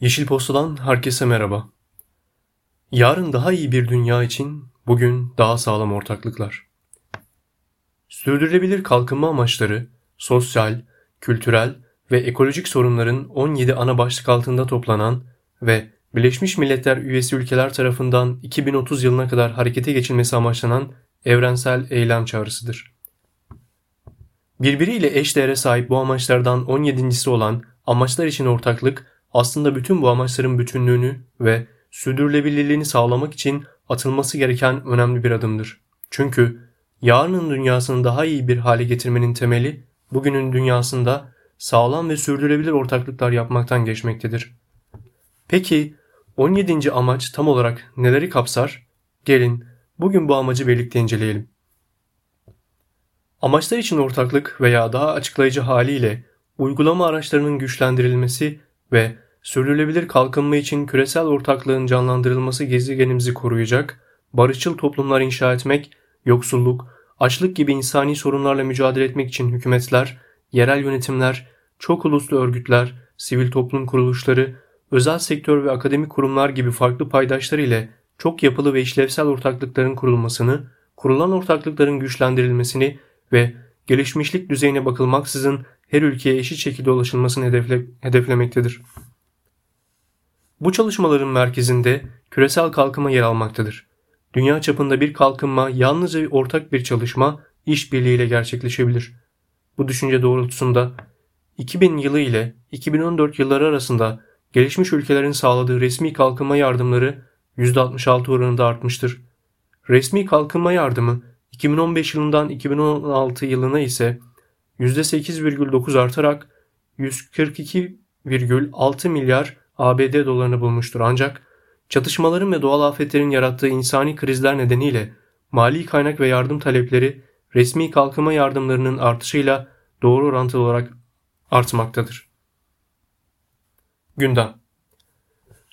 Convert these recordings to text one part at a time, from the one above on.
Yeşil Posta'dan herkese merhaba. Yarın daha iyi bir dünya için bugün daha sağlam ortaklıklar. Sürdürülebilir kalkınma amaçları, sosyal, kültürel ve ekolojik sorunların 17 ana başlık altında toplanan ve Birleşmiş Milletler üyesi ülkeler tarafından 2030 yılına kadar harekete geçilmesi amaçlanan evrensel eylem çağrısıdır. Birbiriyle eş değere sahip bu amaçlardan 17.si olan amaçlar için ortaklık aslında bütün bu amaçların bütünlüğünü ve sürdürülebilirliğini sağlamak için atılması gereken önemli bir adımdır. Çünkü yarının dünyasını daha iyi bir hale getirmenin temeli bugünün dünyasında sağlam ve sürdürülebilir ortaklıklar yapmaktan geçmektedir. Peki 17. amaç tam olarak neleri kapsar? Gelin bugün bu amacı birlikte inceleyelim. Amaçlar için ortaklık veya daha açıklayıcı haliyle uygulama araçlarının güçlendirilmesi ve sürdürülebilir kalkınma için küresel ortaklığın canlandırılması gezegenimizi koruyacak, barışçıl toplumlar inşa etmek, yoksulluk, açlık gibi insani sorunlarla mücadele etmek için hükümetler, yerel yönetimler, çok uluslu örgütler, sivil toplum kuruluşları, özel sektör ve akademik kurumlar gibi farklı paydaşlar ile çok yapılı ve işlevsel ortaklıkların kurulmasını, kurulan ortaklıkların güçlendirilmesini ve gelişmişlik düzeyine bakılmaksızın her ülkeye eşit şekilde ulaşılmasını hedefle, hedeflemektedir. Bu çalışmaların merkezinde küresel kalkınma yer almaktadır. Dünya çapında bir kalkınma yalnızca ortak bir çalışma, işbirliğiyle gerçekleşebilir. Bu düşünce doğrultusunda 2000 yılı ile 2014 yılları arasında gelişmiş ülkelerin sağladığı resmi kalkınma yardımları %66 oranında artmıştır. Resmi kalkınma yardımı 2015 yılından 2016 yılına ise %8,9 artarak 142,6 milyar ABD dolarını bulmuştur ancak çatışmaların ve doğal afetlerin yarattığı insani krizler nedeniyle mali kaynak ve yardım talepleri resmi kalkınma yardımlarının artışıyla doğru orantılı olarak artmaktadır. Gündem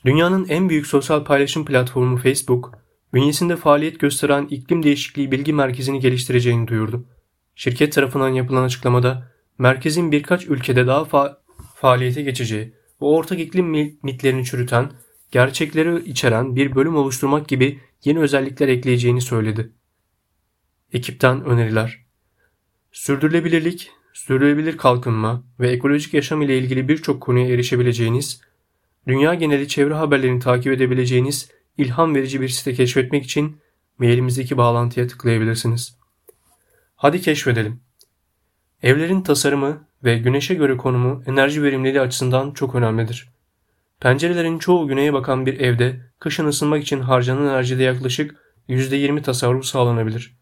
Dünyanın en büyük sosyal paylaşım platformu Facebook, bünyesinde faaliyet gösteren iklim değişikliği bilgi merkezini geliştireceğini duyurdu. Şirket tarafından yapılan açıklamada merkezin birkaç ülkede daha fa faaliyete geçeceği bu ortak iklim mitlerini çürüten, gerçekleri içeren bir bölüm oluşturmak gibi yeni özellikler ekleyeceğini söyledi. Ekipten öneriler Sürdürülebilirlik, sürdürülebilir kalkınma ve ekolojik yaşam ile ilgili birçok konuya erişebileceğiniz, dünya geneli çevre haberlerini takip edebileceğiniz ilham verici bir site keşfetmek için mailimizdeki bağlantıya tıklayabilirsiniz. Hadi keşfedelim. Evlerin tasarımı ve güneşe göre konumu enerji verimliliği açısından çok önemlidir. Pencerelerin çoğu güneye bakan bir evde kışın ısınmak için harcanan enerjide yaklaşık %20 tasarruf sağlanabilir.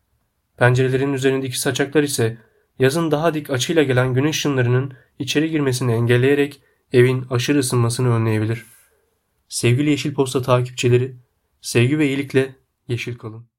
Pencerelerin üzerindeki saçaklar ise yazın daha dik açıyla gelen güneş ışınlarının içeri girmesini engelleyerek evin aşırı ısınmasını önleyebilir. Sevgili Yeşil Posta takipçileri, sevgi ve iyilikle yeşil kalın.